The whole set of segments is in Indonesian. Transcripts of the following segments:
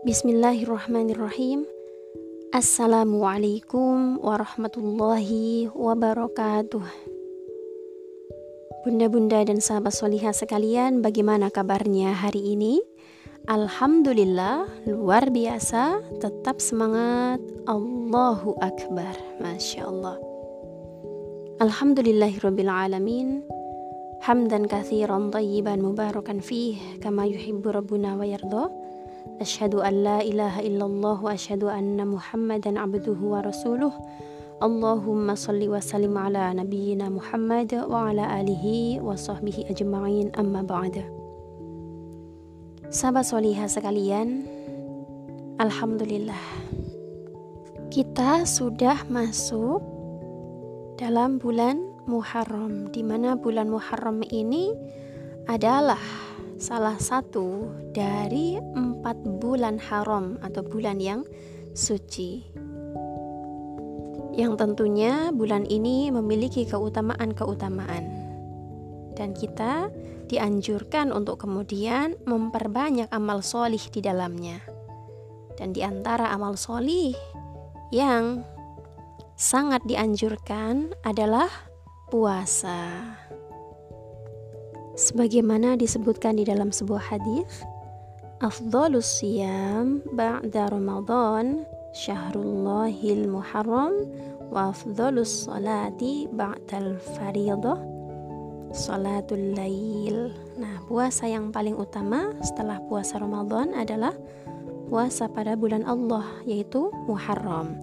Bismillahirrahmanirrahim. Assalamualaikum warahmatullahi wabarakatuh. Bunda-bunda dan sahabat solihah sekalian, bagaimana kabarnya hari ini? Alhamdulillah, luar biasa, tetap semangat. Allahu Akbar, Masya Allah. Alhamdulillahirrabbilalamin. Hamdan kathiran tayyiban mubarakan fih, kama yuhibbu rabbuna wa yardha. Illallah wa asyhadu anna Muhammadan abduhu wa rasuluh. Allahumma salli wa sallim ala nabiyyina Muhammad wa ala alihi wa sahbihi ajma'in amma ba'da. Sahabat solihah sekalian, Alhamdulillah kita sudah masuk dalam bulan Muharram di mana bulan Muharram ini adalah salah satu dari empat bulan haram atau bulan yang suci. Yang tentunya bulan ini memiliki keutamaan-keutamaan. Dan kita dianjurkan untuk kemudian memperbanyak amal solih di dalamnya. Dan di antara amal solih yang sangat dianjurkan adalah puasa sebagaimana disebutkan di dalam sebuah hadis afdhalus siyam ba'da ramadan syahrullahil muharram wa afdhalus salati ba'dal faridah salatul lail. Nah puasa yang paling utama setelah puasa Ramadan adalah puasa pada bulan Allah yaitu Muharram.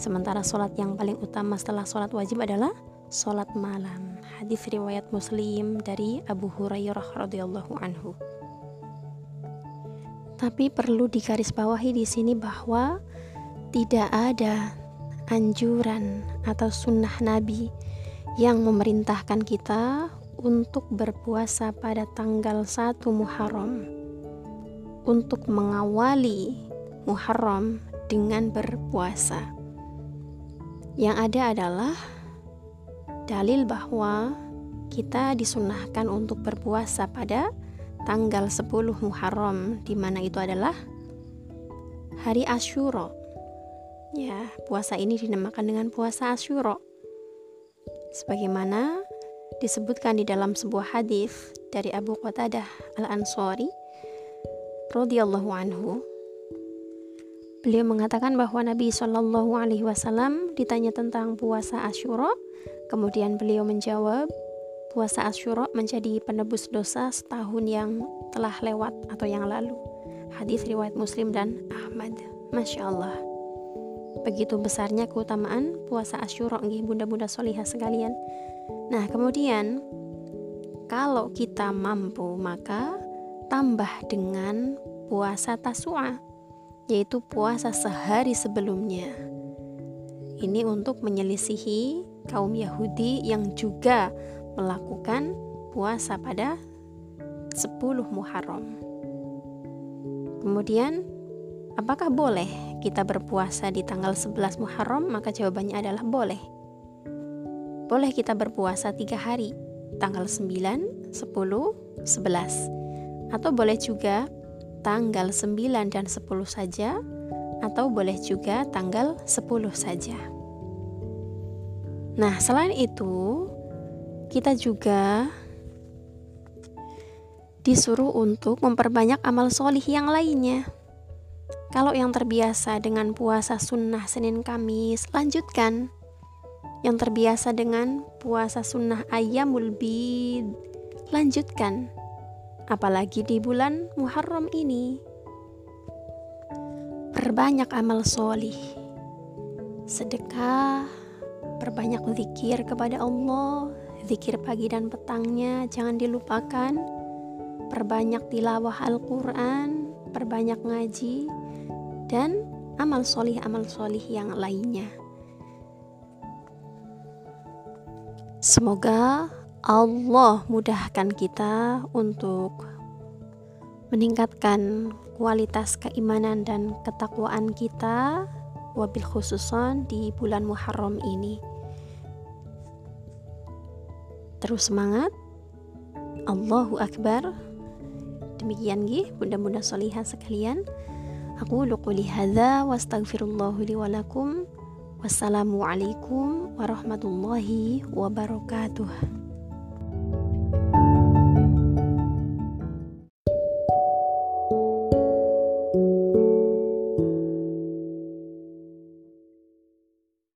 Sementara sholat yang paling utama setelah sholat wajib adalah sholat malam. Hadis riwayat Muslim dari Abu Hurairah radhiyallahu anhu. Tapi perlu digarisbawahi di sini bahwa tidak ada anjuran atau sunnah Nabi yang memerintahkan kita untuk berpuasa pada tanggal 1 Muharram untuk mengawali Muharram dengan berpuasa. Yang ada adalah dalil bahwa kita disunahkan untuk berpuasa pada tanggal 10 Muharram di mana itu adalah hari Asyura. Ya, puasa ini dinamakan dengan puasa Asyura. Sebagaimana disebutkan di dalam sebuah hadis dari Abu Qatadah Al-Ansari radhiyallahu anhu Beliau mengatakan bahwa Nabi Shallallahu Alaihi Wasallam ditanya tentang puasa Ashura, kemudian beliau menjawab, puasa Ashura menjadi penebus dosa setahun yang telah lewat atau yang lalu. Hadis riwayat Muslim dan Ahmad. Masya Allah. Begitu besarnya keutamaan puasa Ashura, nggih bunda-bunda solihah sekalian. Nah, kemudian kalau kita mampu maka tambah dengan puasa Tasu'a yaitu puasa sehari sebelumnya. Ini untuk menyelisihi kaum Yahudi yang juga melakukan puasa pada 10 Muharram. Kemudian, apakah boleh kita berpuasa di tanggal 11 Muharram? Maka jawabannya adalah boleh. Boleh kita berpuasa tiga hari, tanggal 9, 10, 11. Atau boleh juga tanggal 9 dan 10 saja atau boleh juga tanggal 10 saja. Nah, selain itu, kita juga disuruh untuk memperbanyak amal solih yang lainnya. Kalau yang terbiasa dengan puasa sunnah Senin Kamis, lanjutkan. Yang terbiasa dengan puasa sunnah ayamul bid, lanjutkan apalagi di bulan Muharram ini. Perbanyak amal solih, sedekah, perbanyak zikir kepada Allah, zikir pagi dan petangnya jangan dilupakan, perbanyak tilawah Al-Quran, perbanyak ngaji, dan amal solih-amal solih yang lainnya. Semoga Allah mudahkan kita untuk meningkatkan kualitas keimanan dan ketakwaan kita wabil khususon di bulan Muharram ini. Terus semangat. Allahu Akbar. Demikian gih bunda-bunda solihah sekalian. Aku qouli hadza wa lakum. Wassalamualaikum warahmatullahi wabarakatuh.